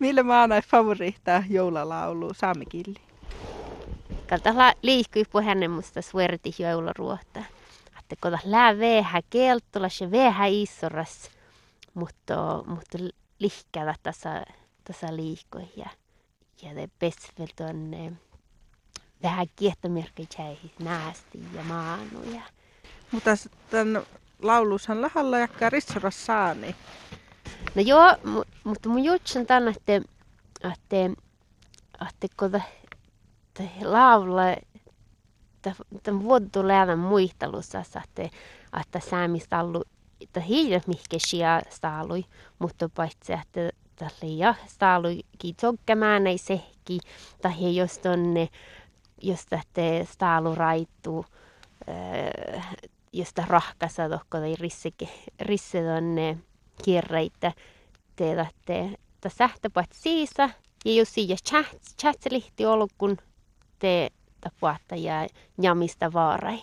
Millä maana favoriittaa joulalaulu saamikilli? Kalta liikkui på henne musta sverti jouluruotta. Että kun lää veehä kelttulas ja veehä isoras, mutta, mutta lihkävä tässä, tässä liikkui ja, ja te pesvel tuonne vähän kiehtomerkkejä näästi ja maanuja. Mutta tämän laulushan lahalla jakka rissoras saani. No joo, mutta mun jutsun tänne, että, että, että kun laula tämän vuodu läävän muistelussa, että, että säämistä ollut, että hiljat mihkesiä staalui, mutta paitsi, että tälle ja staalui kiitsokkemään ei sehki, tai jos tonne, jos tähte staalu raittuu, josta rahkasa tohko tai risse, risse tonne kierreitä teetätte sähtöpat siisa ja jos siinä chat, chatlihti ollut kun te tapuatta ja jamista vaarai.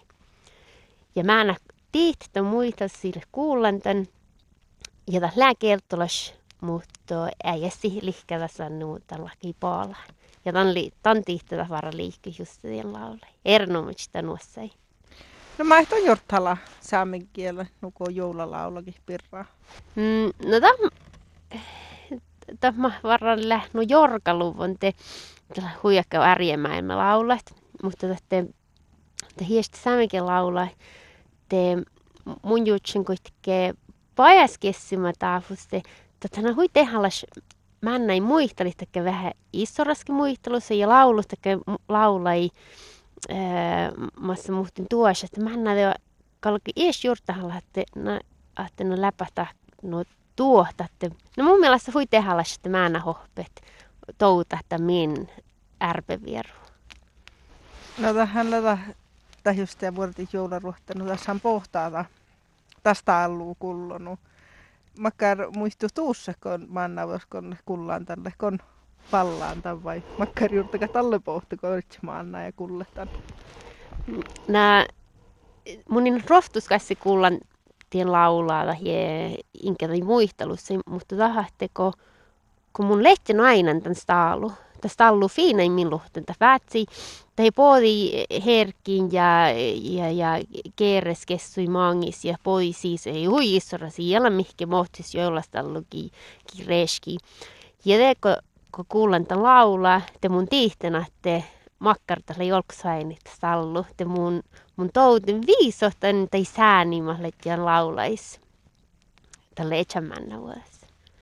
Ja mä en tiihtä muita sille kuullan tän ja tässä lääkeltolas, mutta ei esi lihkävä sanoo laki paala. Ja tämän, tämän tiihtä vara liikki just sen laulai. Erinomaisesti nuossai. No mä ehtoin jortala saamen kielen, nuko joulalaulakin pirraa. Mm, no tämä tämä varran lähnu jorkaluvun te huijakka ärjemäin laulat, mutta te, te hiesti saamenkin laulaa, te mun jutsin kuitenkin pajaskessimä taafuste, että hän hui tehallas mä näin muisteli, että vähän isoraskin muistelussa ja laulusta laulai massa muhtin tuossa, että mä näin kalki ies juurtahalla, että no, että no läpätä no tuohtatte. No mun mielestä hui tehdä että mä en hohpet touta, että min ärpevieru. No tähän lätä just ja vuodet joularuottanu tässä on pohtaata. Tästä alluu kullonu. Makkar muistu tuussa, kun manna kun kullaan tälle, kun pallaan tämän vai makkar juurtaka tälle pohtu, kun maanna ja kulletan. Nää munin rohtuskassi kullan tien laulaa ja inkä tai muistelussa, mutta tahatteko, kun mun lehti aina tämän staalu, tämä staalu fiinain minun että vätsi, tai poodi herkin ja, ja, ja keeres kessui mangis ja pois siis ei hui issora siellä mihke mohtis jollaista luki kireski. Ja te, kun, kuulen tämän laulaa, te mun tiihtena, että makkartalla jolksainit sallu, te mun mun touten viisohtan tai säänimalle ja laulais. Tälle etsämännä vuodessa.